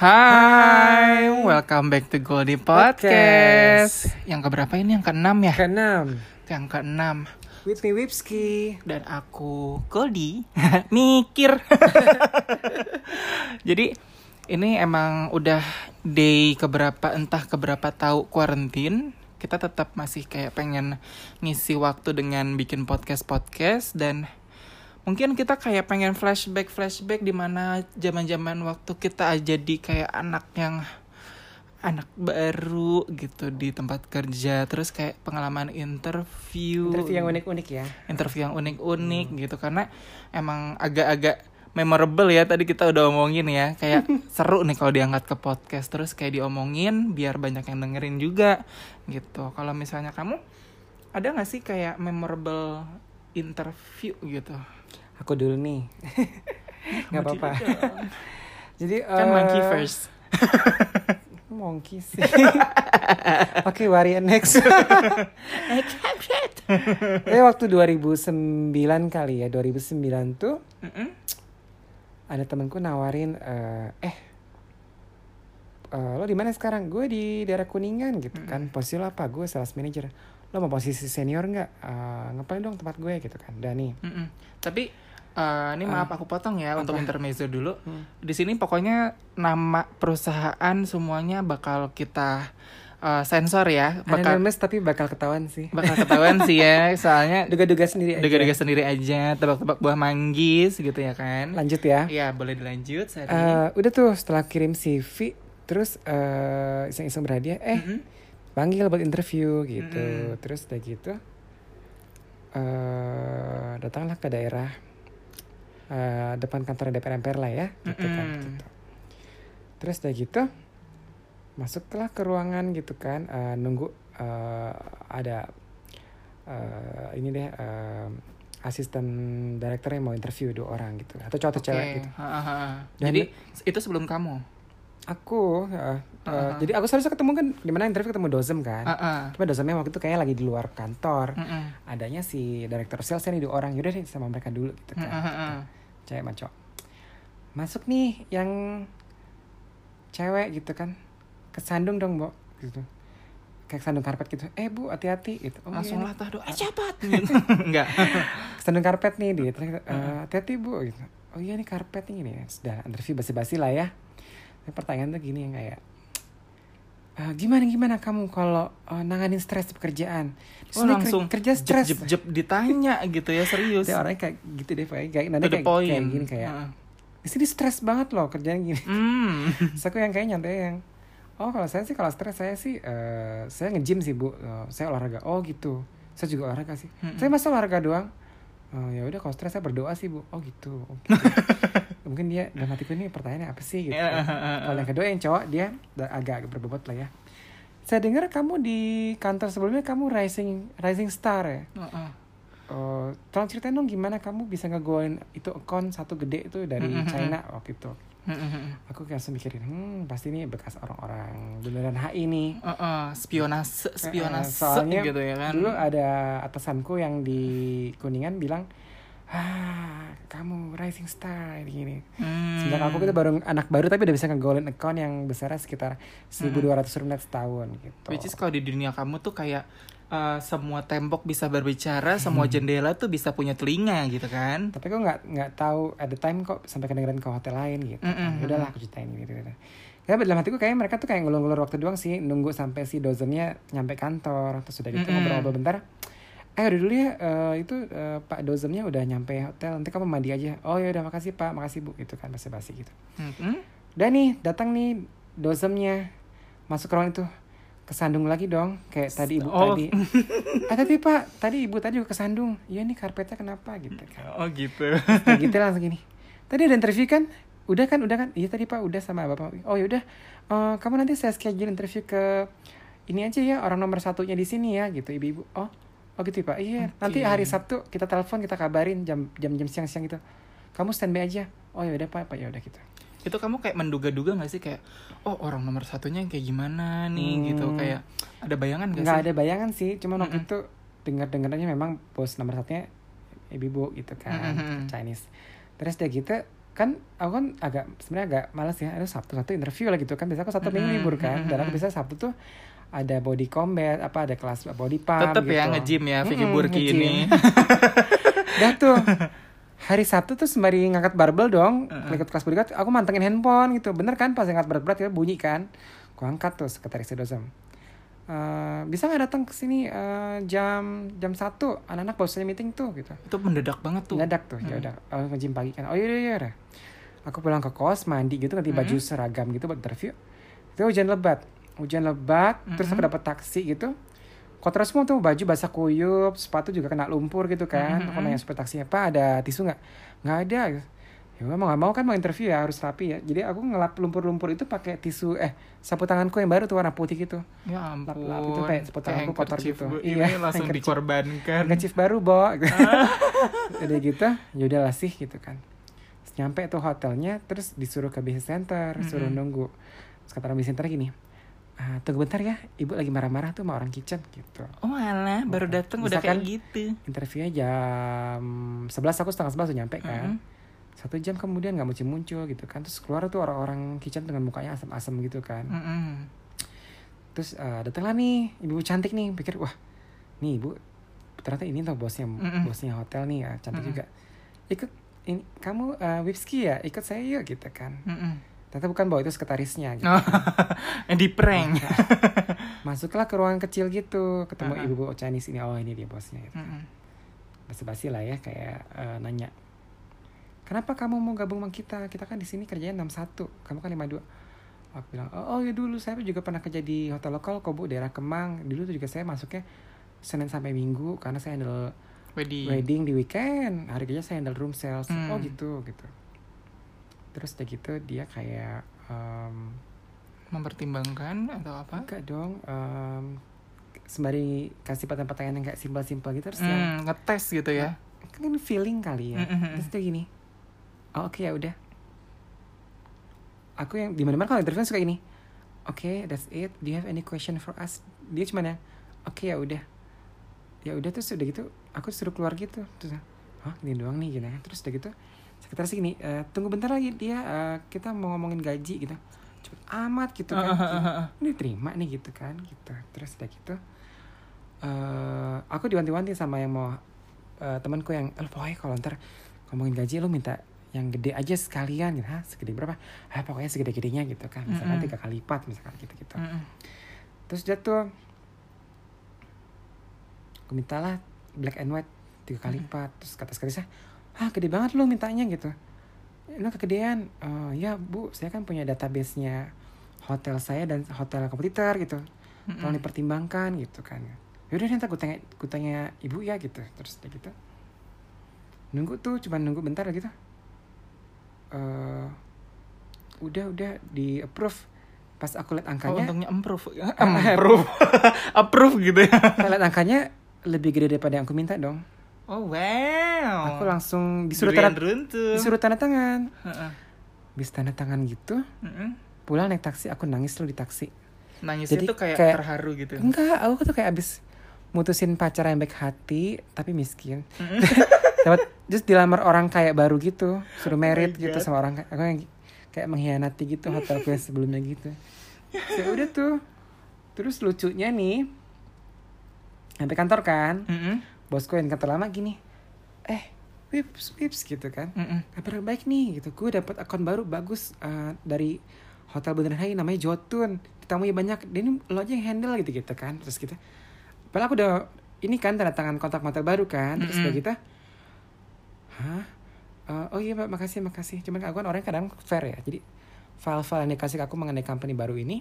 Hai, welcome back to Goldie Podcast. Podcast. Yang keberapa ini? Yang keenam ya? Keenam Yang keenam. With me Wipski Dan aku Goldie mikir. Jadi ini emang udah day keberapa entah keberapa tahu quarantine. Kita tetap masih kayak pengen ngisi waktu dengan bikin podcast podcast dan mungkin kita kayak pengen flashback flashback di mana zaman zaman waktu kita jadi kayak anak yang anak baru gitu di tempat kerja. Terus kayak pengalaman interview. Interview yang unik-unik ya. Interview yang unik-unik gitu. Karena emang agak-agak memorable ya tadi kita udah omongin ya. Kayak seru nih kalau diangkat ke podcast. Terus kayak diomongin biar banyak yang dengerin juga gitu. Kalau misalnya kamu ada nggak sih kayak memorable interview gitu Aku dulu nih Gak apa-apa Jadi kan eh, monkey first Monkey sih Oke waria next Eh waktu 2009 kali ya 2009 tuh Mm-mm. Ada temenku nawarin eh, Eh eh, lo di mana sekarang? Gue di daerah Kuningan gitu kan. Posisi lo apa? Gue sales manager. Lo mau posisi senior nggak? Eh, ngapain dong tempat gue gitu kan? Dani. Mm-mm. Tapi eh, ini maaf aku potong ya untuk apa? intermezzo dulu. Hmm. Di sini pokoknya nama perusahaan semuanya bakal kita eh, sensor ya, bakal Anonymous tapi bakal ketahuan sih. bakal ketahuan sih ya, soalnya Duga-duga sendiri aja. dega-dega sendiri aja, tebak-tebak buah manggis gitu ya kan. Lanjut ya. Iya boleh dilanjut. Eh, udah tuh setelah kirim CV terus eh, iseng-iseng berhadiah eh Mm-mm. panggil buat interview gitu Mm-mm. terus udah gitu eh datanglah ke daerah eh, depan kantor DPR MPR lah ya gitu kan Mm-mm. gitu. terus udah gitu masuklah ke ruangan gitu kan eh, nunggu eh, ada eh, ini deh eh, asisten direktur yang mau interview dua orang gitu atau cowok atau Oke. cewek gitu Ha, ha, ha. Dan- Jadi itu sebelum kamu. Aku, ya, eh, Uh-huh. jadi aku seharusnya ketemu kan di mana interview ketemu dozem kan. Ah, ah. Cuma dozemnya waktu itu kayaknya lagi di luar kantor. Mm-mm. Adanya si direktur sales nih dua orang. Yaudah deh sama mereka dulu gitu kan. Mm, mm, mm. Cewek sama cowok. Masuk nih yang cewek gitu kan. Kesandung dong, Mbok. Gitu. Kayak kesandung karpet gitu. Eh, Bu, hati-hati gitu. Oh, Langsung iya, latah doa, eh cepat. Gitu. Enggak. kesandung karpet nih dia. Eh, hati-hati, Bu gitu. Oh iya nih karpet nih ini. Sudah interview basi-basi lah ya. Tapi pertanyaan tuh gini yang kayak "Eh, gimana gimana kamu kalau eh, nanganin stres di pekerjaan? Oh langsung kerja stres. jep, jep, jep, ditanya gitu ya serius. Dia orangnya kayak gitu deh, kayak kayak nanti kayak, kayak gini kayak Heeh. di sini stres banget loh kerjaan gini. Hmm. Terus aku yang kayak nyantai yang oh kalau saya sih kalau stres saya sih eh, saya nge-gym sih bu, Eh, saya olahraga. Oh gitu, saya juga olahraga sih. Mm-mm. Saya masa olahraga doang. Oh ya udah kalau stres saya berdoa sih bu. Oh gitu. Oh, gitu. Mungkin dia dalam hatiku ini pertanyaannya apa sih gitu. Ya, Kalau yang kedua yang cowok dia agak berbobot lah ya. Saya dengar kamu di kantor sebelumnya kamu rising rising star ya. Heeh. Oh, tolong ceritain dong gimana kamu bisa ngegoin itu account satu gede itu dari Mm-mm. China waktu itu. Aku kayak langsung mikirin, hmm pasti ini bekas orang-orang beneran HI nih. Heeh, spionase, spionase Eh, soalnya gitu ya kan. Dulu ada atasanku yang di Kuningan bilang, ah kamu rising star ini gini. Hmm. Sebenarnya aku itu baru anak baru tapi udah bisa ngegolin account yang besarnya sekitar 1.200 rupiah setahun gitu. Which is kalau di dunia kamu tuh kayak uh, semua tembok bisa berbicara, semua jendela tuh bisa punya telinga gitu kan. Tapi kok nggak nggak tahu at the time kok sampai kedengeran ke hotel lain gitu. Mm-mm. Ya Udahlah aku ceritain gitu. gitu. Ya dalam hatiku kayak mereka tuh kayak ngulur-ngulur waktu doang sih nunggu sampai si dozemnya nyampe kantor terus udah gitu Mm-mm. ngobrol-ngobrol bentar. Eh udah dulu ya eh, itu eh, Pak dozemnya udah nyampe hotel nanti kamu mandi aja. Oh ya udah makasih Pak makasih Bu gitu kan basa-basi gitu. Mm-mm. Udah nih datang nih dozemnya masuk ke ruangan itu kesandung lagi dong kayak tadi ibu Oh. tadi. Ah tadi Pak tadi ibu tadi juga kesandung. Iya nih karpetnya kenapa gitu kan. Oh gitu. Nah, gitu langsung gini. Tadi ada interview kan? Udah kan, udah kan? Iya tadi Pak, udah sama Bapak. Oh ya udah. Eh, kamu nanti saya schedule interview ke ini aja ya orang nomor satunya di sini ya gitu ibu-ibu. Oh, oh gitu ya, Pak. Iya. Oke. Nanti hari Sabtu kita telepon kita kabarin jam jam jam siang-siang gitu. Kamu standby aja. Oh ya udah Pak, Pak ya udah gitu. itu kamu kayak menduga-duga gak sih kayak oh orang nomor satunya kayak gimana nih gitu Hmm. kayak ada bayangan gak Nggak sih? ada bayangan sih, cuma waktu Mm-mm. itu dengar-dengarnya memang bos nomor satunya ibu-ibu gitu kan, Mm-mm. Chinese. Terus dia gitu kan aku kan agak sebenarnya agak malas ya ada sabtu satu interview lah gitu kan biasa aku satu minggu libur kan dan aku bisa sabtu tuh ada body combat apa ada kelas body pump Tetep gitu. ya nge-gym ya Vicky Mm-mm, Burki nge-gym. ini. Dah tuh hari Sabtu tuh sembari ngangkat barbel dong, Uh-uh. ikut kelas bodyguard, aku mantengin handphone gitu. Bener kan pas ngangkat berat-berat ya bunyi kan. Aku angkat tuh sekretaris dosem. Eh, bisa nggak datang ke sini eh, jam jam satu anak-anak saja meeting tuh gitu Itu mendadak banget tuh. Mendadak tuh ya udah oh, nge-gym pagi kan oh iya iya iya aku pulang ke kos mandi gitu ganti baju Mm-mm. seragam gitu buat interview itu hujan lebat hujan lebat terus aku dapat taksi gitu kotor semua tuh baju basah kuyup sepatu juga kena lumpur gitu kan aku Mm-mm. nanya supir taksinya pak ada tisu nggak nggak ada ya mau nggak mau kan mau interview ya harus rapi ya jadi aku ngelap lumpur-lumpur itu pakai tisu eh sapu tanganku yang baru tuh warna putih gitu Ya ampun. Lap-lap itu kayak sepotong aku kotor gitu. bu- Iya, Ini langsung handkerchief. dikorbankan. Handkerchief baru, Bo. Udah gitu, ya udahlah sih gitu kan. Terus nyampe tuh hotelnya, terus disuruh ke business center, suruh Mm-mm. nunggu. Terus kata orang business center gini, "Ah, tunggu bentar ya, ibu lagi marah-marah tuh sama orang kitchen gitu. Oh alah, baru datang udah kayak gitu. Interviewnya jam 11, aku setengah 11 udah nyampe kan. Mm-mm. Satu jam kemudian nggak muncul-muncul gitu kan. Terus keluar tuh orang-orang kitchen dengan mukanya asem-asem gitu kan. Mm-mm. Terus eh, datanglah nih ibu cantik nih, pikir wah nih ibu ternyata ini tuh bosnya Mm-mm. bosnya hotel nih ya, cantik Mm-mm. juga. Ikut ini kamu uh, Wipski ya, ikut saya yuk gitu kan. Mm-mm. Ternyata bukan bawa itu sekretarisnya gitu. Oh, di prank. Masuklah ke ruangan kecil gitu, ketemu Uh-uh. ibu Chinese ini, oh ini dia bosnya gitu. Mm-mm. Basi-basi lah ya kayak eh, nanya. Kenapa kamu mau gabung sama kita? Kita kan di sini kerjanya 61, kamu kan 52. Aku bilang, oh, oh ya dulu saya juga pernah kerja di hotel lokal kok bu, daerah Kemang. Dulu tuh juga saya masuknya Senin sampai Minggu karena saya handle Wedi. wedding di weekend. Hari kerja saya handle room sales. Hmm. Oh gitu gitu. Terus udah gitu dia kayak em, Mempertimbangkan atau apa? enggak dong em, sembari kasih pertanyaan-pertanyaan yang kayak simpel-simpel gitu terus yang Hmm, ngetes gitu ya. kan feeling kali ya. Mm-mm. Terus dia gini. Oh, oke ya udah. Aku yang di mana-mana kalau interview suka ini. Oke, that's it. Do you have any question for us? Dia cuma ya, oke ya udah. Ya udah terus udah gitu, aku suruh keluar gitu. Terus, hah ini doang nih gitu ya. Terus udah gitu, sekretaris gini, "Eh, tunggu bentar lagi dia eh, kita mau ngomongin gaji gitu. Cepet amat gitu kan. ini terima nih gitu kan gitu terus udah gitu eh aku diwanti-wanti sama yang mau eh, temanku yang eh, pokoknya kalau ntar ngomongin gaji lu minta yang gede aja sekalian gitu Hah, segede berapa ah pokoknya segede-gedenya gitu kan misalkan Mm-mm. tiga kali lipat misalkan gitu gitu Mm-mm. terus dia tuh aku mintalah black and white tiga kali lipat terus kata sekretarisnya ah gede banget lu mintanya gitu ini kegedean "Eh, ya bu saya kan punya database-nya hotel saya dan hotel kompetitor gitu Mm-mm. tolong dipertimbangkan gitu kan yaudah nanti gue tanya gue tanya ibu ya gitu terus udah gitu nunggu tuh cuma nunggu bentar gitu eh udah udah di approve pas aku lihat Oh, angkanya untungnya improve. Improve. Approve gitu ya. Lihat angkanya lebih gede daripada yang aku minta dong. Oh, wow. Aku langsung disuruh Durian tanda, runtuh. disuruh tanda tangan. Bis tanda tangan gitu, Mm-mm. pulang naik taksi, aku nangis lu di taksi. Nangisnya Jadi tuh kayak, kayak- terharu gitu. Enggak, aku tuh kayak abis mutusin pacar yang baik hati tapi miskin. Mm-mm. Dapat just dilamar orang kayak baru gitu, suruh merit my gitu sama orang aku yang kayak mengkhianati gitu hotelku yang sebelumnya gitu. Ya udah tuh. Terus lucunya nih sampai kantor kan, Mm-mm. Bosku yang kantor lama gini eh wips wips gitu kan. Mm-mm. kabar baik nih gitu. Gue dapat akun baru bagus eh, dari hotel Bundaran Hai namanya Jotun. Tamunya banyak. Dia ini lo aja yang handle gitu gitu kan. Terus kita padahal aku udah ini kan tanda tangan kontak hotel baru kan. Terus Mm-mm. udah kita hah? Eh, oh iya pak. Makasih makasih. Cuman aku kan orang kadang fair ya. Jadi file-file yang dikasih aku mengenai company baru ini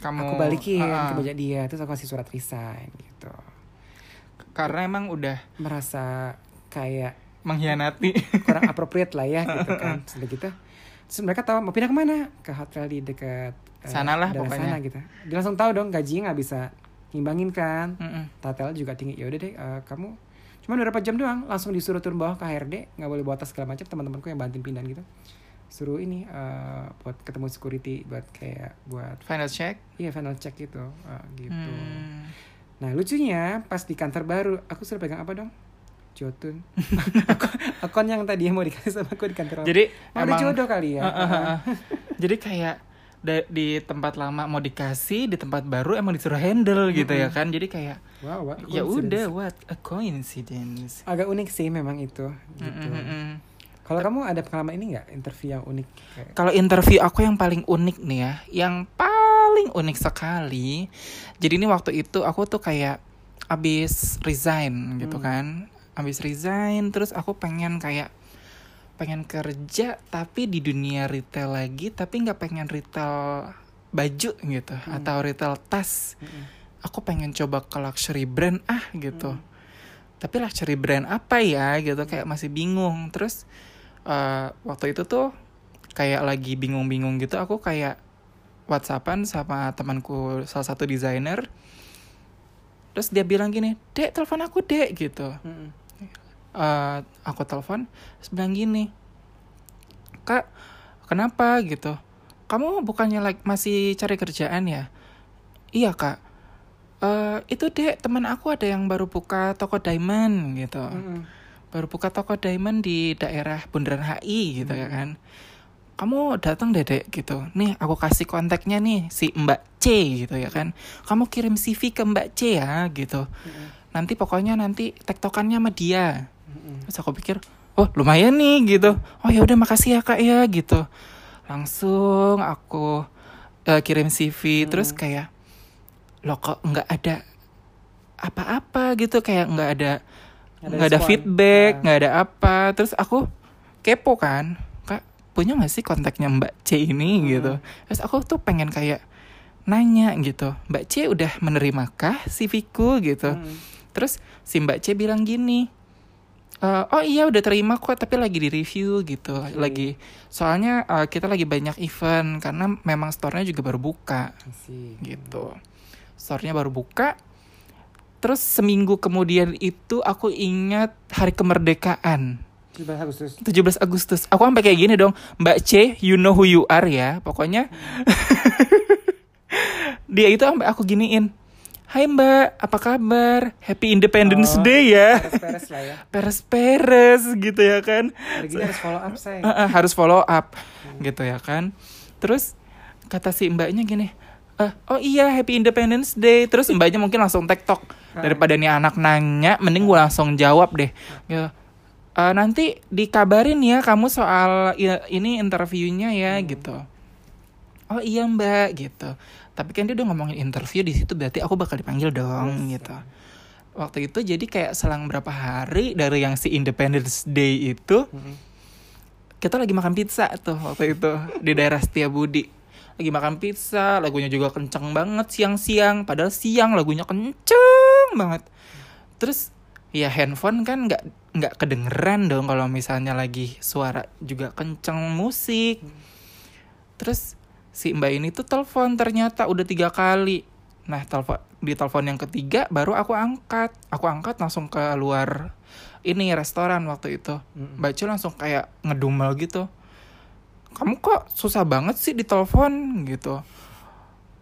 Kamu aku balikin Ah, ah. ke meja dia. Terus aku kasih surat resign gitu karena emang udah merasa kayak mengkhianati. kurang appropriate lah ya gitu kan sudah gitu terus mereka tahu mau pindah ke mana ke hotel di dekat eh, Sana lah daerah pokoknya. sana gitu dia langsung tahu dong gajinya nggak bisa ngimbangin kan tatel juga tinggi ya udah deh eh, kamu cuma beberapa jam doang langsung disuruh turun bawah ke HRD nggak boleh bawa tas segala macam teman-temanku yang bantuin pindahan gitu suruh ini eh, buat ketemu security buat kayak buat Final check. iya final check gitu eh, gitu Hmm. Nah lucunya pas di kantor baru aku suruh pegang apa dong? Jotun akun, akun yang tadi mau dikasih sama aku di kantor Jadi Oh, ada emang jodoh kali ya Uh, uh, uh, uh. Jadi kayak di tempat lama mau dikasih, di tempat baru emang disuruh handle gitu ya kan. Jadi kayak wow what ya udah what a coincidence. agak unik sih memang itu gitu Mm, mm, mm. kalau kamu ada pengalaman ini nggak interview yang unik kayak Kalau interview aku yang paling unik nih ya, yang paling unik sekali. Jadi ini waktu itu aku tuh kayak abis resign gitu Hmm. kan, abis resign terus aku pengen kayak pengen kerja tapi di dunia retail lagi, tapi nggak pengen retail baju gitu Hmm. atau retail tas. Aku pengen coba ke luxury brand ah gitu. Hmm. Tapi luxury brand apa ya gitu kayak masih bingung. Terus eh, waktu itu tuh kayak lagi bingung-bingung gitu aku kayak whatsappan sama temanku salah satu desainer. Terus dia bilang gini dek telepon aku dek gitu. Mm-mm. Eh, aku telepon terus bilang gini kak kenapa? gitu. Kamu bukannya like masih cari kerjaan ya? Iya kak. Eh itu dek teman aku ada yang baru buka toko diamond gitu. Mm-mm. baru buka toko diamond di daerah Bundaran HI gitu ya kan. Kamu datang dedek gitu. Nih aku kasih kontaknya nih si Mbak C gitu ya kan. Kamu kirim CV ke Mbak C ya gitu. Nanti pokoknya nanti tektokannya sama dia. Mm-mm. Terus aku pikir, oh lumayan nih gitu. Oh ya udah makasih ya kak ya gitu. Langsung aku eh, kirim CV terus kayak lo kok nggak ada apa-apa gitu kayak nggak ada Nggak ada ada feedback Nah. nggak ada apa terus aku kepo kan punya nggak sih kontaknya Mbak C ini Hmm. gitu? Terus aku tuh pengen kayak nanya gitu. Mbak C udah menerimakah CV-ku gitu? Mm-mm. terus si Mbak C bilang gini "Eh, oh iya udah terima kok tapi lagi di review gitu lagi soalnya eh, kita lagi banyak event karena memang store-nya juga baru buka gitu. Store-nya baru buka terus seminggu kemudian itu aku ingat hari kemerdekaan 17 Agustus 17 Agustus aku sampai kayak gini dong Mbak C you know who you are ya pokoknya dia itu sampai aku giniin Hai Mbak, apa kabar? Happy Independence Oh, Day ya. Peres-peres lah ya Peres-peres gitu ya kan. Harus follow up say Eh, eh, harus follow up gitu ya kan. Terus kata si mbaknya gini, "Eh, oh iya Happy Independence Day. Terus mbaknya mungkin langsung tektok daripada nih anak nanya, mending gue langsung jawab deh. Ya, "Eh, nanti dikabarin ya kamu soal ini interviewnya ya gitu. Oh iya mbak gitu. Tapi kan dia udah ngomongin interview di situ berarti aku bakal dipanggil dong gitu. Waktu itu jadi kayak selang berapa hari dari yang si Independence Day itu Mm-mm. kita lagi makan pizza tuh waktu itu di daerah Setiabudi lagi makan pizza lagunya juga kenceng banget siang-siang padahal siang lagunya kenceng banget terus ya handphone kan nggak nggak kedengeran dong kalau misalnya lagi suara juga kenceng musik terus si mbak ini tuh telepon ternyata udah tiga kali nah telepon di telepon yang ketiga baru aku angkat aku angkat langsung ke luar ini restoran waktu itu Mm-mm. Mbak Cil langsung kayak ngedumel gitu. Kamu kok susah banget sih ditelepon gitu.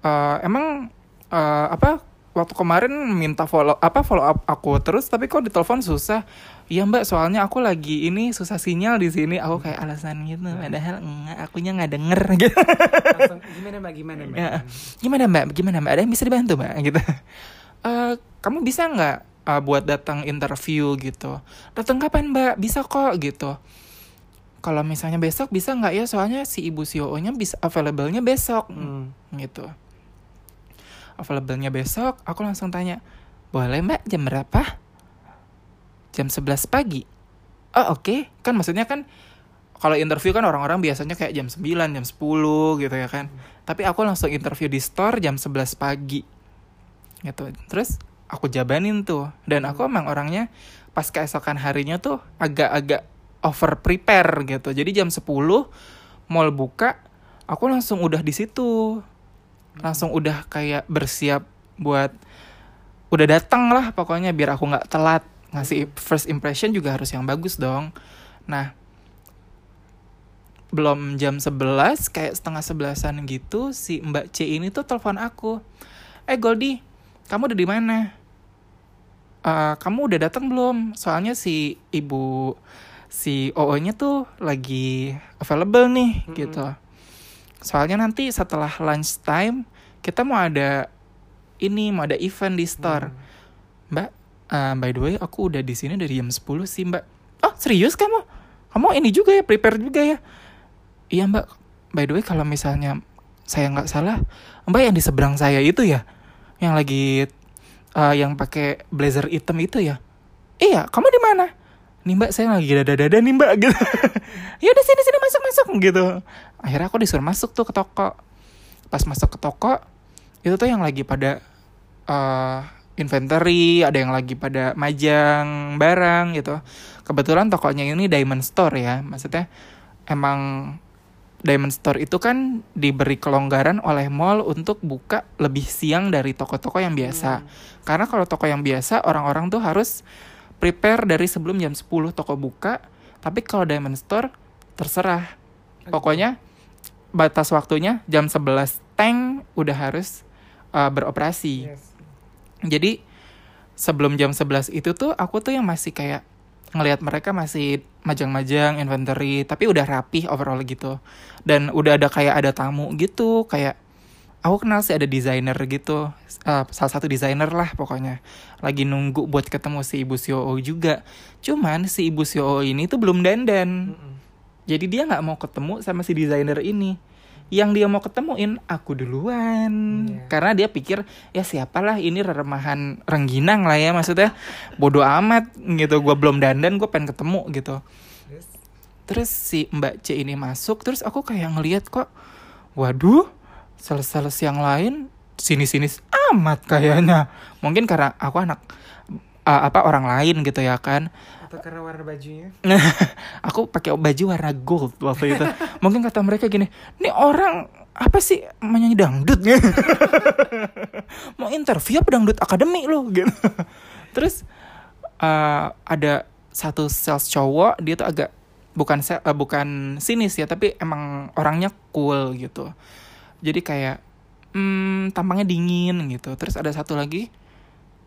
Eh, emang eh, apa waktu kemarin minta follow apa follow up aku terus tapi kok ditelepon susah. Iya Mbak, soalnya aku lagi ini susah sinyal di sini. Aku kayak alasan gitu, padahal enggak, akunya nggak denger gitu. Langsung, gimana mbak gimana mbak Ya, gimana mbak? Gimana mbak? Ada yang bisa dibantu mbak? Gitu. Eh, kamu bisa nggak eh, buat datang interview gitu? Datang kapan mbak? Bisa kok gitu. Kalau misalnya besok bisa nggak ya? Soalnya si ibu CEO-nya bisa available-nya besok Hmm. gitu. Available-nya besok, aku langsung tanya, boleh mbak jam berapa? Jam 11 pagi. Oh oke, kan maksudnya kan kalau interview kan orang-orang biasanya kayak jam 9, jam 10 gitu ya kan. Tapi aku langsung interview di store jam 11 pagi. Gitu. Terus aku jabanin tuh. Dan aku emang orangnya pas keesokan harinya tuh agak-agak over prepare gitu. Jadi jam 10 mall buka, aku langsung udah di situ. Langsung udah kayak bersiap buat udah datang lah pokoknya biar aku nggak telat ngasih first impression juga harus yang bagus dong. Nah, belum jam 11 kayak setengah sebelasan gitu si Mbak C ini tuh telepon aku. Eh Goldi, kamu udah di mana? "Eh, kamu udah datang belum soalnya si ibu si OO nya tuh lagi available nih Mm-mm. gitu soalnya nanti setelah lunch time kita mau ada ini mau ada event di store. Mbak eh, by the way aku udah di sini dari jam 10 sih mbak. Oh serius kamu? Kamu ini juga ya prepare juga ya? Iya mbak. By the way kalau misalnya saya nggak salah mbak yang di seberang saya itu ya? Yang lagi eh, yang pakai blazer hitam itu ya? Iya kamu di mana? Nih mbak saya lagi dada-dada nih mbak gitu. Ya udah sini sini masuk masuk gitu akhirnya aku disuruh masuk tuh ke toko. Pas masuk ke toko itu tuh yang lagi pada eh inventory ada yang lagi pada majang barang gitu. Kebetulan tokonya ini diamond store ya. Maksudnya emang diamond store itu kan diberi kelonggaran oleh mall untuk buka lebih siang dari toko-toko yang biasa. Karena kalau toko yang biasa orang-orang tuh harus prepare dari sebelum jam 10 toko buka. Tapi kalau diamond store terserah. Pokoknya batas waktunya jam 11 tank udah harus uh, beroperasi. Yes. jadi sebelum jam 11 itu tuh aku tuh yang masih kayak ngelihat mereka masih majang-majang inventory tapi udah rapih overall gitu. Dan udah ada kayak ada tamu gitu kayak aku kenal sih ada desainer gitu eh, salah satu desainer lah pokoknya. Lagi nunggu buat ketemu si ibu CEO juga. Cuman si ibu CEO ini tuh belum dandan. Mm-mm. Jadi dia nggak mau ketemu sama si desainer ini. Yang dia mau ketemuin aku duluan. Iya. Karena dia pikir ya siapalah ini remahan rengginang lah ya maksudnya. Bodoh amat gitu. Gua belum dandan gue pengen ketemu gitu. Terus? Terus si Mbak C ini masuk terus aku kayak ngeliat kok waduh sales-sales yang lain sini-sini amat kayaknya. Mungkin karena aku anak uh, apa orang lain gitu ya kan. Atau karena warna bajunya? aku pakai baju warna gold waktu itu. Mungkin kata mereka gini, ini orang apa sih menyanyi dangdut. Mau interview apa dangdut akademi lo gitu. Terus eh, ada satu sales cowok dia tuh agak bukan eh, bukan sinis ya tapi emang orangnya cool gitu. Jadi kayak hmm, tampangnya dingin gitu. Terus ada satu lagi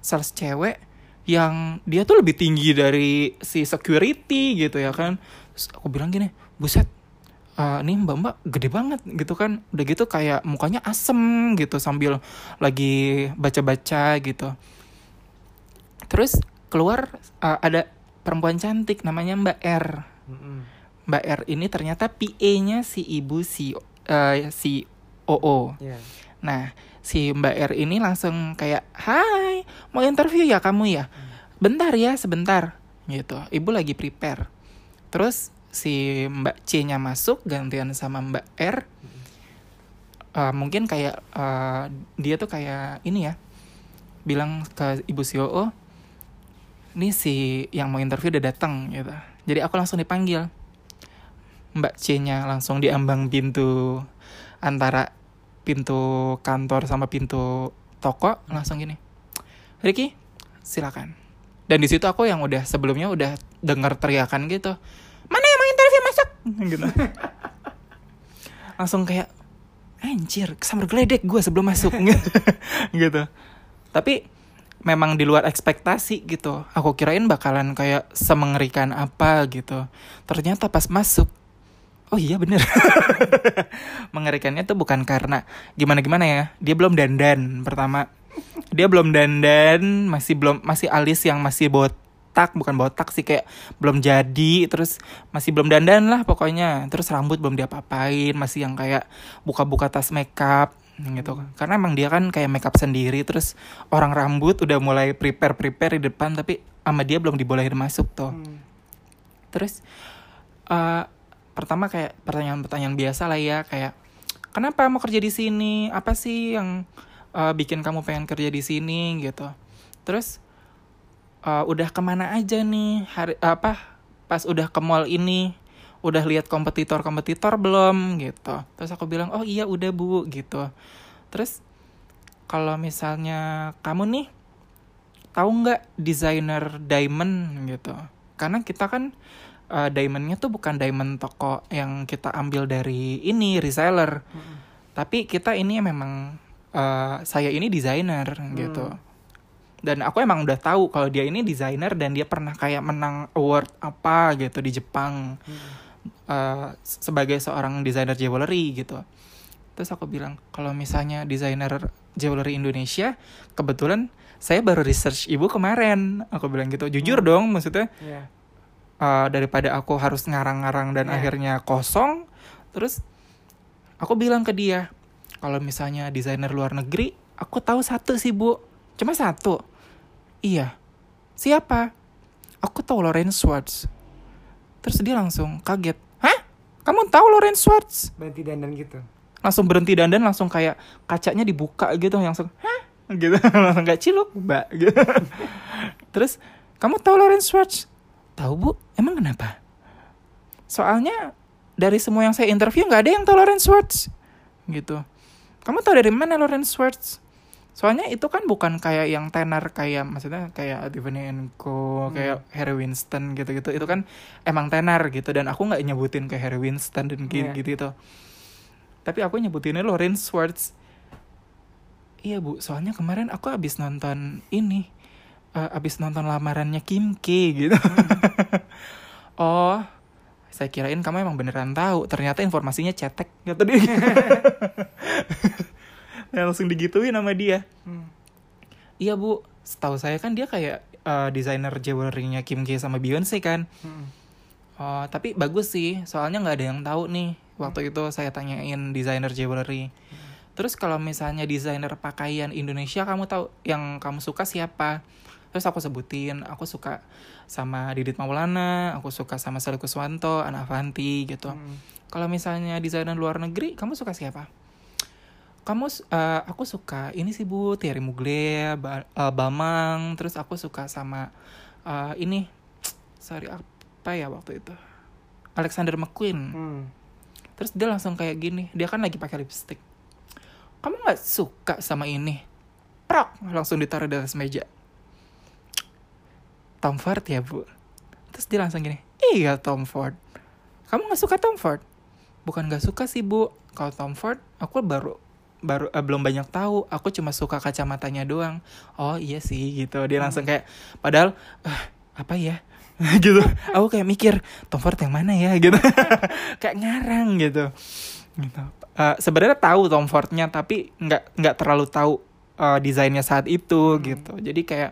sales cewek yang dia tuh lebih tinggi dari si security gitu ya kan. Terus aku bilang gini buset eh, ini mbak mbak gede banget gitu kan. Udah gitu kayak mukanya asem gitu sambil lagi baca baca gitu. Terus keluar eh, ada perempuan cantik namanya mbak R. Mbak R ini ternyata PA-nya si ibu si eh, si OO Iya. Nah, si Mbak R ini langsung kayak, "Hai, mau interview ya kamu ya? Bentar ya, sebentar." Gitu. Ibu lagi prepare. Terus si Mbak C-nya masuk gantian sama Mbak R. Eh, mungkin kayak eh, dia tuh kayak ini ya. Bilang ke Ibu CEO, "Ini si yang mau interview udah datang." gitu. Jadi aku langsung dipanggil. Mbak C-nya langsung diambang pintu antara pintu kantor sama pintu toko langsung gini Ricky silakan. Dan di situ aku yang udah sebelumnya udah dengar teriakan gitu mana yang mau interview masuk? Gitu. Langsung kayak anjir kesambar geledek gue sebelum masuk. Gitu. Tapi memang di luar ekspektasi gitu aku kirain bakalan kayak semengerikan apa gitu. Ternyata pas masuk oh iya bener. Mengerikannya tuh bukan karena gimana gimana ya. Dia belum dandan pertama. Dia belum dandan masih belum masih alis yang masih botak bukan botak sih kayak belum jadi terus masih belum dandan lah pokoknya. Terus rambut belum diapa-apain masih yang kayak buka-buka tas makeup gitu. Karena emang dia kan kayak makeup sendiri terus orang rambut udah mulai prepare prepare di depan tapi sama dia belum dibolehin masuk tuh. Hmm. Terus eh pertama kayak pertanyaan-pertanyaan biasa lah ya kayak kenapa mau kerja di sini? Apa sih yang eh, bikin kamu pengen kerja di sini gitu? Terus eh, udah ke mana aja nih hari apa pas udah ke mall ini? Udah lihat kompetitor-kompetitor belum gitu? Terus aku bilang oh iya udah bu gitu. Terus kalau misalnya kamu nih tahu nggak desainer diamond gitu? Karena kita kan uh, diamondnya tuh bukan diamond toko yang kita ambil dari ini reseller, tapi kita ini memang uh, saya ini desainer gitu. dan aku emang udah tahu kalau dia ini desainer dan dia pernah kayak menang award apa gitu di Jepang. Uh, sebagai seorang desainer jewelry gitu. Terus aku bilang kalau misalnya desainer jewelry Indonesia kebetulan saya baru research ibu kemarin. Aku bilang gitu. Jujur Hmm. dong maksudnya. Iya. Uh, daripada aku harus ngarang-ngarang dan Iya. akhirnya kosong terus aku bilang ke dia kalau misalnya desainer luar negeri aku tahu satu sih bu. Cuma satu? Iya. Siapa? Aku tahu Lawrence Schwartz. Terus dia langsung kaget hah? Kamu tahu Lawrence Schwartz? Berhenti dandan gitu. langsung berhenti dandan langsung kayak kacanya dibuka gitu langsung hah? gitu. Langsung kayak ciluk mbak. Gitu. Terus kamu tahu Lawrence Schwartz tahu bu? Emang kenapa? Soalnya dari semua yang saya interview nggak ada yang tahu Lawrence Schwartz gitu. Kamu tahu dari mana Lawrence Schwartz? Soalnya itu kan bukan kayak yang tenar kayak maksudnya kayak Tiffany Co kayak Harry Winston gitu-gitu. Itu kan emang tenar gitu. Dan aku nggak nyebutin kayak Harry Winston dan gitu Iya. gitu itu tapi aku nyebutinnya Lawrence Schwartz. Iya bu. Soalnya kemarin aku habis nonton ini eh, habis nonton lamarannya Kim K gitu oh saya kirain kamu emang beneran tahu ternyata informasinya cetek kata dia Nah, langsung digituin sama dia Hmm. iya bu setahu saya kan dia kayak eh, desainer jewelry-nya Kim K sama Beyonce kan Hmm. Oh, tapi bagus sih, soalnya nggak ada yang tahu nih. Waktu itu saya tanyain desainer jewelry. Terus kalau misalnya desainer pakaian Indonesia, kamu tahu yang kamu suka siapa? Terus aku sebutin, aku suka sama Didit Maulana, aku suka sama Sally Kuswanto, Ana Avanti gitu. Hmm. Kalau misalnya desainer luar negeri, kamu suka siapa? Kamu, eh, aku suka ini sih bu, Thierry Mugler, Ba- eh, Bamang. Terus aku suka sama eh, ini, sorry apa ya waktu itu, Alexander McQueen. Hmm. Terus dia langsung kayak gini, dia kan lagi pakai lipstick. Kamu nggak suka sama ini? Prok, langsung ditaruh di atas meja. Tom Ford ya bu. Terus dia langsung gini, iya Tom Ford. Kamu nggak suka Tom Ford? Bukan nggak suka sih bu. Kalau Tom Ford, aku baru baru eh, belum banyak tahu. Aku cuma suka kacamatanya doang. Oh iya sih gitu. Dia langsung kayak, padahal "Ah, apa ya? gitu. Aku kayak mikir Tom Ford yang mana ya gitu. kayak ngarang gitu. Gitu. Eh, Sebenarnya tahu Tom Fordnya tapi nggak nggak terlalu tahu eh, desainnya saat itu gitu. Jadi kayak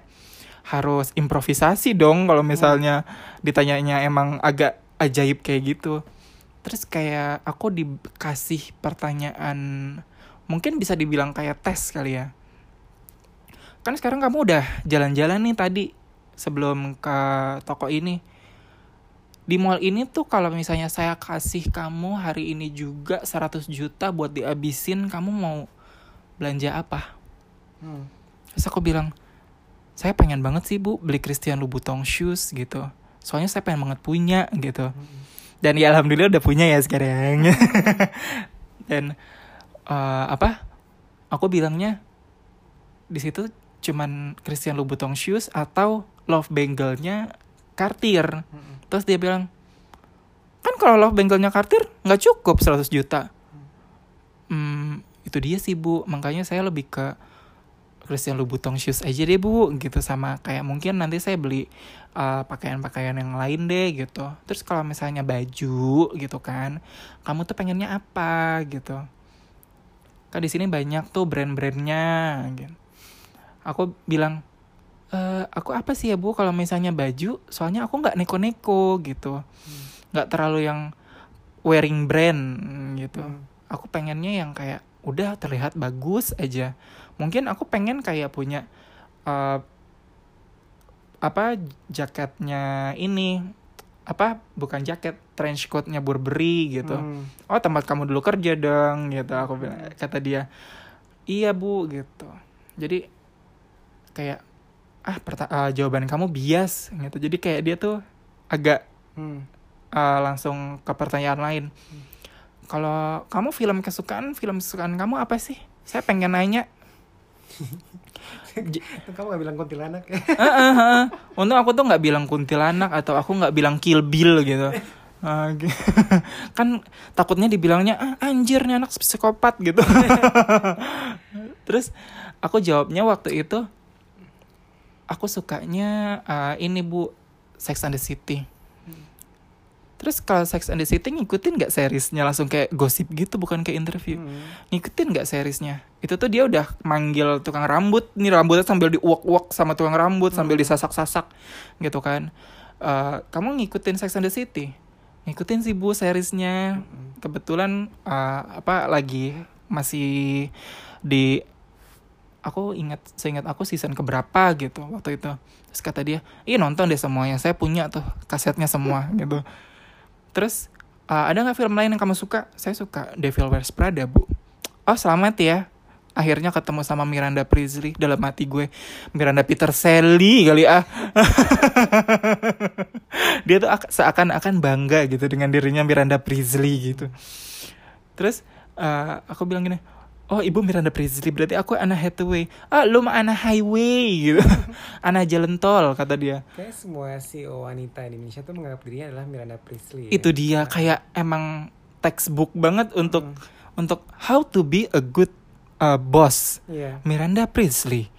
harus improvisasi dong kalau misalnya ditanyanya emang agak ajaib kayak gitu. Terus kayak aku dikasih pertanyaan mungkin bisa dibilang kayak tes kali ya. Kan sekarang kamu udah jalan-jalan nih tadi sebelum ke toko ini. Di mall ini tuh kalau misalnya saya kasih kamu hari ini juga 100 juta buat dihabisin, kamu mau belanja apa? Hmm. Terus aku bilang, saya pengen banget sih bu beli Christian Louboutin shoes gitu. Soalnya saya pengen banget punya gitu. Dan ya alhamdulillah udah punya ya sekarang. Dan eh, apa? Aku bilangnya di situ cuman Christian Louboutin shoes atau love bangle-nya Cartier. Hmm. Terus dia bilang, kan kalau love bangle-nya Cartier nggak cukup 100 juta. Hmm, itu dia sih bu, makanya saya lebih ke Christian Louboutin shoes aja deh bu, gitu sama kayak mungkin nanti saya beli uh, pakaian-pakaian yang lain deh gitu. Terus kalau misalnya baju gitu kan, kamu tuh pengennya apa gitu? Kan di sini banyak tuh brand-brandnya. Gitu. Aku bilang, "Eh, aku apa sih ya bu kalau misalnya baju? Soalnya aku nggak neko-neko gitu, nggak terlalu yang wearing brand gitu Hmm. aku pengennya yang kayak udah terlihat bagus aja mungkin aku pengen kayak punya eh, apa jaketnya ini apa bukan jaket trench coatnya Burberry gitu Hmm. oh tempat kamu dulu kerja dong gitu aku bilang kata dia iya bu gitu jadi kayak ah perta- eh, jawaban kamu bias gitu jadi kayak dia tuh agak Hmm. eh, langsung ke pertanyaan lain. Kalau kamu film kesukaan, film kesukaan kamu apa sih? Saya pengen nanya. Kamu gak bilang kuntilanak ya? Eh, eh, eh. Untung aku tuh nggak bilang kuntilanak atau aku nggak bilang kill bill gitu. Ah, kan takutnya dibilangnya ah, anjir nih anak psikopat gitu. Terus aku jawabnya waktu itu aku sukanya uh, ini bu Sex and the City terus kalau Sex and the City ngikutin nggak seriesnya? Langsung kayak gosip gitu bukan kayak interview. Hmm. ngikutin nggak seriesnya? Itu tuh dia udah manggil tukang rambut. Nih rambutnya sambil diuak-uak sama tukang rambut sambil disasak-sasak gitu kan. Eh, kamu ngikutin Sex and the City? Ngikutin sih bu seriesnya. Kebetulan eh, apa lagi masih di aku ingat seingat aku season keberapa gitu waktu itu. Terus kata dia iya nonton deh semuanya. Saya punya tuh kasetnya semua gitu terus eh, ada nggak film lain yang kamu suka? Saya suka Devil Wears Prada bu. Oh selamat ya. Akhirnya ketemu sama Miranda Priestley dalam hati gue. Miranda Peter Sally kali ah. Dia tuh ak- seakan-akan bangga gitu dengan dirinya Miranda Priestley gitu. Terus eh, aku bilang gini oh ibu Miranda Priestley berarti aku Anna Hathaway. Ah lu mah Anna Highway gitu. Anna jalan tol kata dia. Kayak semua CEO wanita di Indonesia tuh menganggap dirinya adalah Miranda Priestley. ya. itu dia kayak emang textbook banget untuk untuk how to be a good uh, boss. Iya. Miranda Priestley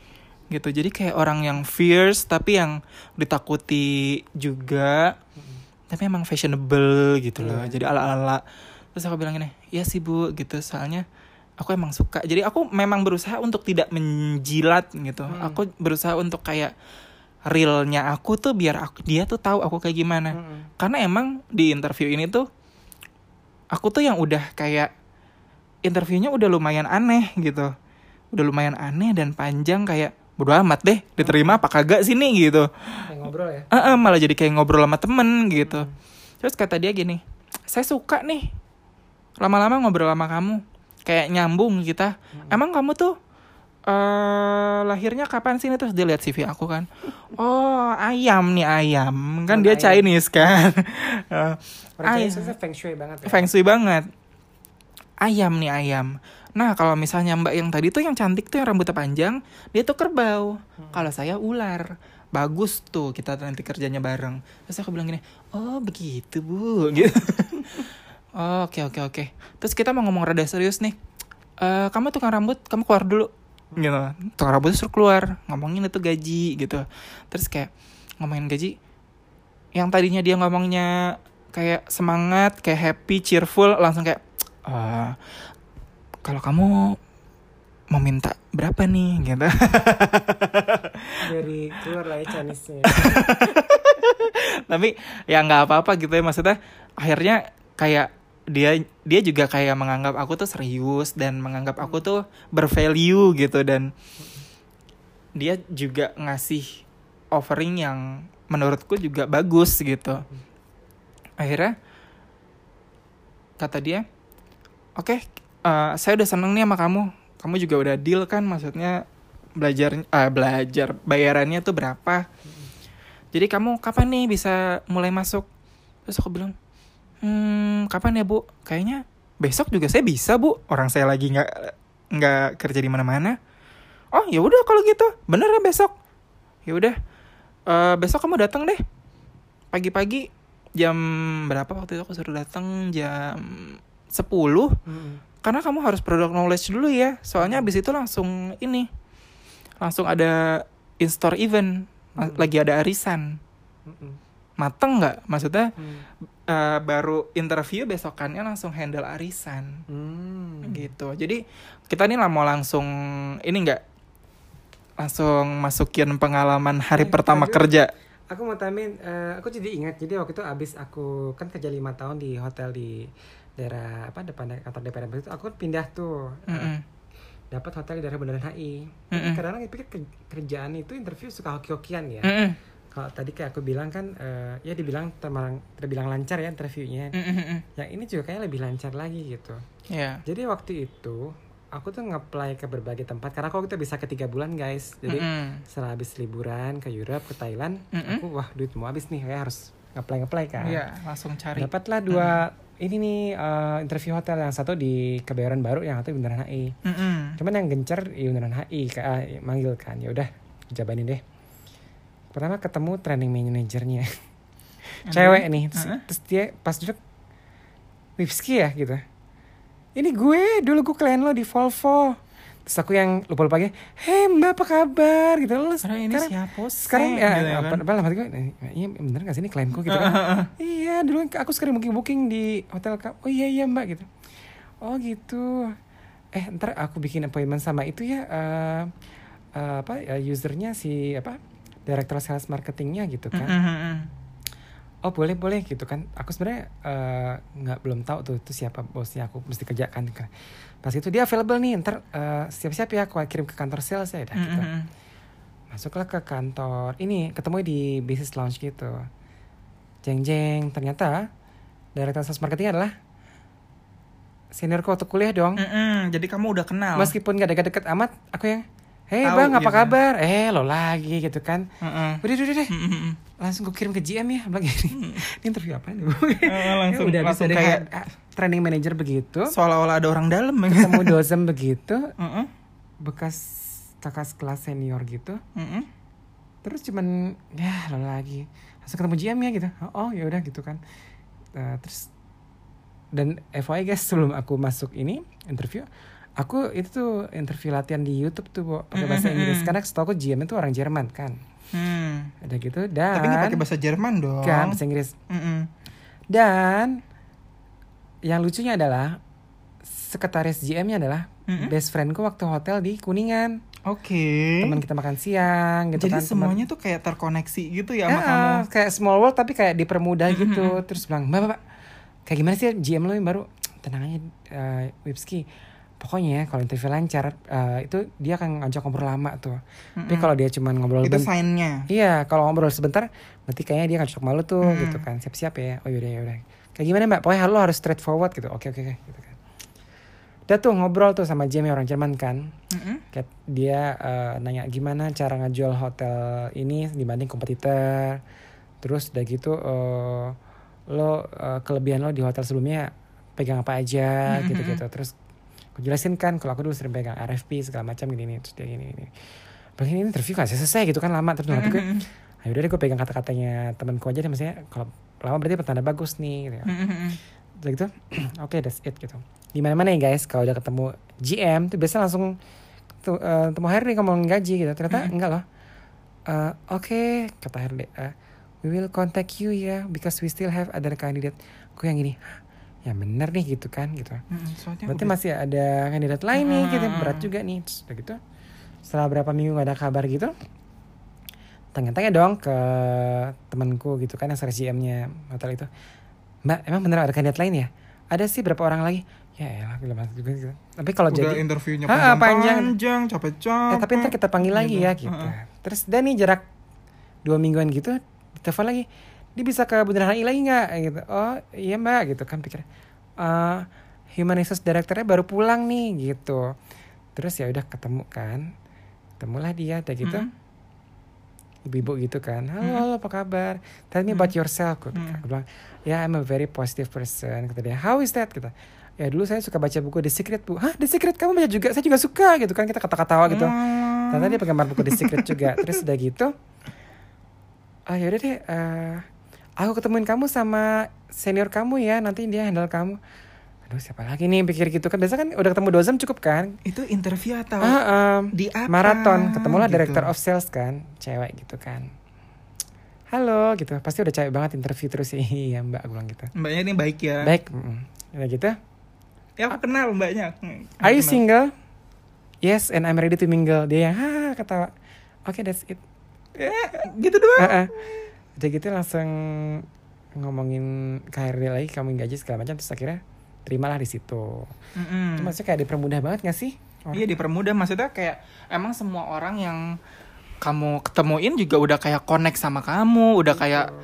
gitu. Jadi kayak orang yang fierce tapi yang ditakuti juga tapi emang fashionable gitu loh. Iya. jadi ala ala terus aku bilang gini ya sih bu gitu. Soalnya aku emang suka. Jadi aku memang berusaha untuk tidak menjilat gitu. Hmm. aku berusaha untuk kayak realnya aku tuh biar aku dia tuh tahu aku kayak gimana. Mm-mm. karena emang di interview ini tuh aku tuh yang udah kayak interviewnya udah lumayan aneh gitu. Udah lumayan aneh dan panjang kayak bodo amat deh diterima apa kagak sini gitu. Kayak ngobrol ya. Eh, eh, malah jadi kayak ngobrol sama temen gitu. Terus kata dia gini saya suka nih lama-lama ngobrol sama kamu kayak nyambung kita emang kamu tuh eh lahirnya kapan sih nih terus dia lihat CV aku kan oh ayam nih ayam kan Oh, dia ayam. Chinese kan Eh, Orang ayam. Chinese feng shui banget ya. Feng shui banget. Ayam nih ayam. Nah kalau misalnya mbak yang tadi tuh yang cantik tuh yang rambutnya panjang, dia tuh kerbau. Kalau saya ular. Bagus tuh kita nanti kerjanya bareng. Terus aku bilang gini, oh begitu bu. Gitu. Oh, Oke oke oke. Terus kita mau ngomong rada serius nih. Eh kamu tukang rambut, kamu keluar dulu. Gitu. Tukang rambut suruh keluar, ngomongin itu gaji gitu. Terus kayak ngomongin gaji. Yang tadinya dia ngomongnya kayak semangat, kayak happy, cheerful, langsung kayak "Eh, kalau kamu mau minta berapa nih gitu. Dari keluar lah ya Chinese-nya. Tapi ya nggak apa-apa gitu ya maksudnya akhirnya kayak dia dia juga kayak menganggap aku tuh serius dan menganggap aku tuh bervalue gitu dan dia juga ngasih offering yang menurutku juga bagus gitu. Akhirnya kata dia, "Oke, eh, saya udah seneng nih sama kamu. Kamu juga udah deal kan maksudnya belajar ah, belajar bayarannya tuh berapa?" Jadi kamu kapan nih bisa mulai masuk? Terus aku bilang, hmm kapan ya bu? Kayaknya besok juga saya bisa bu. Orang saya lagi nggak nggak kerja di mana-mana. Oh ya udah kalau gitu, bener ya besok. Ya udah, Eh, besok kamu datang deh. Pagi-pagi jam berapa waktu itu aku suruh datang jam 10 Mm-mm. karena kamu harus product knowledge dulu ya. Soalnya abis itu langsung ini langsung ada in-store event, Hmm. lagi ada arisan Mm-mm. mateng nggak maksudnya Mm. Eh, baru interview besokannya langsung handle arisan Mm. gitu jadi kita nih lah mau langsung ini nggak langsung masukin pengalaman hari Eh, pertama aduh. kerja Aku mau tamin, eh, aku jadi ingat. Jadi waktu itu abis aku kan kerja lima tahun di hotel di daerah apa depan kantor DPR itu, aku kan pindah tuh. eh, Mm-mm. dapat hotel di daerah Bundaran HI. Mm-mm. Karena aku pikir ke- kerjaan itu interview suka hoki-hokian ya. Mm-mm. Kalau tadi kayak aku bilang kan, eh, ya dibilang terbilang, terbilang lancar ya interviewnya. Mm-mm. Yang ini juga kayaknya lebih lancar lagi gitu. ya Jadi waktu itu aku tuh nge-apply ke berbagai tempat karena aku kita bisa ke tiga bulan guys. Jadi Mm-mm. setelah habis liburan ke Europe ke Thailand, Mm-mm. aku wah duit mau habis nih, kayak harus nge-apply nge-apply kan. Iya, langsung cari Dapatlah dua ini nih eh, interview hotel yang satu di Kebayoran Baru, yang satu di Bundaran HI. Mm-mm. Cuman yang gencar di Bundaran HI, kayak ah, manggil kan. Ya udah, jabanin deh. Pertama ketemu training manajernya. Cewek nih. Terus, Uh-uh. terus dia pas duduk Wipski ya gitu. Ini gue, dulu gue klien lo di Volvo. terus aku yang lupa lupa lagi hei mbak apa kabar gitu loh Karena ini sekarang, siapa sekarang ya, Gitu apa, kan. apa gue iya bener gak sih ini klaimku gitu kan iya dulu aku sekarang booking booking di hotel kamu oh iya iya mbak gitu oh gitu eh ntar aku bikin appointment sama itu ya eh eh, apa ya, usernya si apa director sales marketingnya gitu kan Mm, mm, mm. oh boleh boleh gitu kan aku sebenarnya eh, nggak belum tahu tuh itu siapa bosnya aku mesti kerjakan kan pas itu dia available nih ntar eh, siap-siap ya aku kirim ke kantor sales ya udah Mm, gitu mm, mm. masuklah ke kantor ini ketemu di business lounge gitu jeng jeng ternyata director sales marketing adalah seniorku waktu kuliah dong Mm, mm. Jadi kamu udah kenal. meskipun gak deket-deket amat aku yang Hei bang apa kan? kabar eh lo lagi gitu kan Mm, mm. udah udah udah deh. Mm, mm, mm. langsung gue kirim ke GM ya bilang gini ini interview apa nih Eh, langsung udah langsung bisa kayak training manager begitu seolah-olah ada orang dalam ya. ketemu dosen begitu Mm, mm. bekas kakak kelas senior gitu Mm, mm. terus cuman ya lo lagi langsung ketemu GM ya gitu oh ya udah gitu kan Eh, terus dan FYI guys sebelum aku masuk ini interview aku itu tuh interview latihan di YouTube tuh pakai bahasa Mm-mm. Inggris karena setahu aku GM itu orang Jerman kan Hmm. ada gitu dan Tapi nggak pakai bahasa Jerman dong. kan bahasa Inggris Mm, mm. dan yang lucunya adalah sekretaris GM-nya adalah Mm-mm. best friendku waktu hotel di Kuningan Oke. teman kita makan siang gitu Jadi kan teman- semuanya tuh kayak terkoneksi gitu ya Ya, sama kamu. kayak small world tapi kayak dipermudah gitu. Terus bilang, "Mbak, Mbak, kayak gimana sih GM lo yang baru?" Tenang aja, eh, Wipski. Pokoknya kalau interview lancar, eh, itu dia akan ngajak ngobrol lama tuh. Tapi Mm-mm. kalau dia cuma ngobrol Itu sign-nya. Iya, kalau ngobrol sebentar, berarti kayaknya dia ngajak malu tuh Hmm. gitu kan. Siap-siap ya. Oh yaudah yaudah. Kayak gimana mbak? Pokoknya lo harus straightforward gitu. Oke oke oke. Gitu kan. Udah tuh ngobrol tuh sama Jamie orang Jerman kan. Kayak dia eh, nanya gimana cara ngejual hotel ini dibanding kompetitor. Terus udah gitu eh, lo eh, kelebihan lo di hotel sebelumnya pegang apa aja gitu-gitu. Terus aku jelasin kan kalau aku dulu sering pegang RFP segala macam gini-gini terus dia gini gini. Ini interview kan selesai gitu kan lama terus nanti gue Mm-mm. ayo udah deh gue pegang kata-katanya temanku aja deh maksudnya kalau lama berarti pertanda bagus nih gitu. Mm-mm. Udah gitu oke that's it gitu di mana mana ya guys kalau udah ketemu GM tuh biasa langsung tuh, eh, ketemu HRD ngomongin gaji gitu ternyata Mm-mm. enggak loh Eh, oke kata HRD eh, we will contact you ya because we still have other candidate gue yang gini "Hah, ya bener nih gitu kan gitu. Soalnya berarti udah- masih ada kandidat lain nih gitu. Hmm. berat juga nih Terus udah gitu. Setelah berapa minggu gak ada kabar gitu tanya-tanya dong ke temanku gitu kan yang series GM-nya hotel itu. Mbak emang bener ada kandidat lain ya? Ada sih berapa orang lagi? Ya elah gila gitu. tapi kalau jadi interviewnya Ah, panjang-panjang, capek-capek. eh, tapi ntar kita panggil lagi ya gitu. Terus dan nih jarak dua mingguan gitu ditelepon lagi dia bisa ke Bundaran HI lagi nggak? Gitu. Oh iya mbak gitu kan pikir eh human resource directornya baru pulang nih gitu. Terus ya udah ketemu kan. Ketemulah dia udah gitu. Mm. ibu-ibu gitu kan. Halo Mm. halo apa kabar? Tell me about yourself aku, Mm. aku bilang ya I'm a very positive person kata dia. How is that? gitu ya dulu saya suka baca buku The Secret bu. Hah The Secret? Kamu baca juga? Saya juga suka gitu kan. Kita kata-katawa gitu. Hmm. Ternyata dia penggemar buku The Secret juga. Terus udah gitu, ah yaudah deh, eh, aku ketemuin kamu sama senior kamu ya, nanti dia handle kamu. Aduh siapa lagi nih pikir gitu kan, biasa kan udah ketemu dozem cukup kan? Itu interview atau Ah, em, di apa? maraton, ketemulah gitu. director of sales kan, cewek gitu kan. Halo gitu, pasti udah cewek banget interview terus iya mbak, aku bilang gitu. Mbaknya ini baik ya. Baik, mm, udah gitu. Ya aku kenal mbaknya. Are you Kenal. single? Yes, and I'm ready to mingle. Dia yang haha ketawa. Oke, that's it. Ya, gitu doang. Heeh. Udah gitu langsung ngomongin KRD lagi, kamu gaji segala macam terus akhirnya terimalah di situ. Mm-mm. Itu maksudnya kayak dipermudah banget gak sih? Orang- Iya dipermudah maksudnya kayak emang semua orang yang kamu ketemuin juga udah kayak connect sama kamu, udah kayak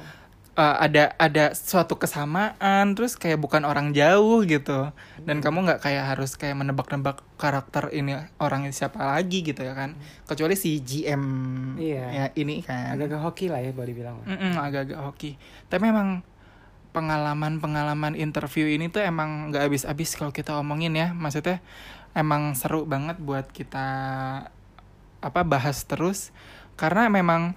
uh, ada ada suatu kesamaan, terus kayak bukan orang jauh gitu. Dan kamu nggak kayak harus kayak menebak-nebak karakter ini orang siapa lagi gitu ya kan. Kecuali si GM Iya. ya ini kan. agak-agak hoki lah ya boleh dibilang. Agak-agak hoki. Tapi memang pengalaman-pengalaman interview ini tuh emang nggak habis-habis kalau kita omongin ya. Maksudnya emang seru banget buat kita apa bahas terus karena memang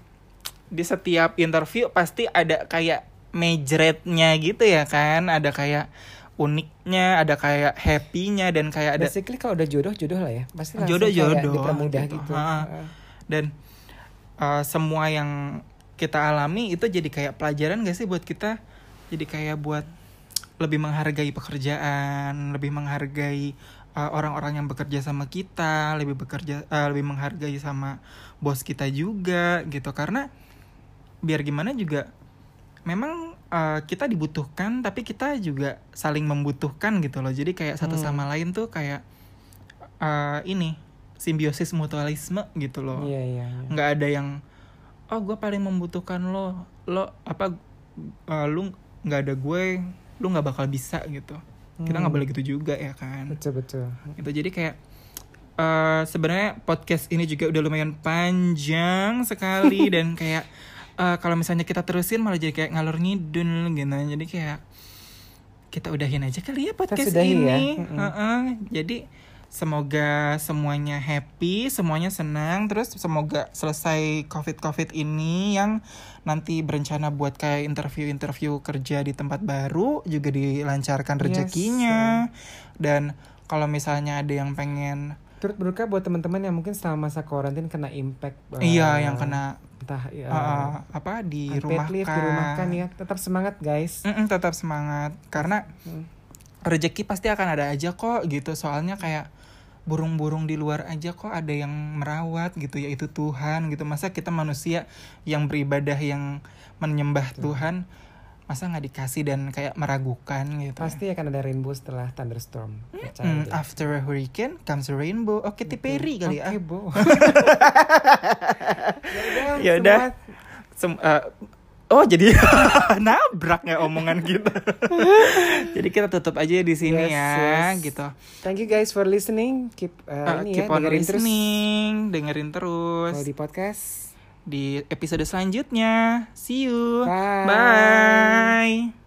di setiap interview pasti ada kayak majorette-nya gitu ya kan. Ada kayak uniknya ada kayak happynya dan kayak ada Basically kalau udah jodoh jodoh lah ya. Pasti Jodoh, jodoh, dipermudah gitu. gitu. Ha. Dan uh, semua yang kita alami itu jadi kayak pelajaran gak sih buat kita jadi kayak buat lebih menghargai pekerjaan lebih menghargai uh, orang-orang yang bekerja sama kita lebih bekerja uh, lebih menghargai sama bos kita juga gitu karena biar gimana juga memang uh, kita dibutuhkan tapi kita juga saling membutuhkan gitu loh jadi kayak satu Hmm. sama lain tuh kayak uh, ini simbiosis mutualisme gitu loh Iya iya. iya. nggak ada yang oh gue paling membutuhkan lo lo apa uh, lu nggak ada gue lu nggak bakal bisa gitu kita nggak Hmm. boleh gitu juga ya kan Betul betul. gitu jadi kayak eh sebenarnya podcast ini juga udah lumayan panjang sekali dan kayak eh, kalau misalnya kita terusin malah jadi kayak ngalor ngidul gitu jadi kayak kita udahin aja kali ya podcast ya. ini Mm-mm. Heeh. jadi semoga semuanya happy semuanya senang terus semoga selesai covid covid ini yang nanti berencana buat kayak interview interview kerja di tempat baru juga dilancarkan Yes. rezekinya dan kalau misalnya ada yang pengen Turut berduka buat teman-teman yang mungkin selama masa karantin kena impact. iya eh, yang kena entah ya, uh, apa di rumah dirumahkan ya. Tetap semangat guys. tetap semangat karena Hmm. rezeki pasti akan ada aja kok gitu soalnya kayak burung-burung di luar aja kok ada yang merawat gitu yaitu Tuhan gitu masa kita manusia yang beribadah yang menyembah Tuhan masa nggak dikasih dan kayak meragukan gitu Pasti akan ada rainbow setelah thunderstorm. Hmm, deh. after a hurricane comes a rainbow oke Katy Perry kali Oke, ya Bo. ya udah Sem- eh, oh jadi nabrak ya omongan kita jadi kita tutup aja di sini Yes, ya yes. gitu Thank you guys for listening. Keep uh, Uh, ini keep ya on dengerin terus listening dengerin terus kalau di podcast. Di episode selanjutnya. See you. Bye. bye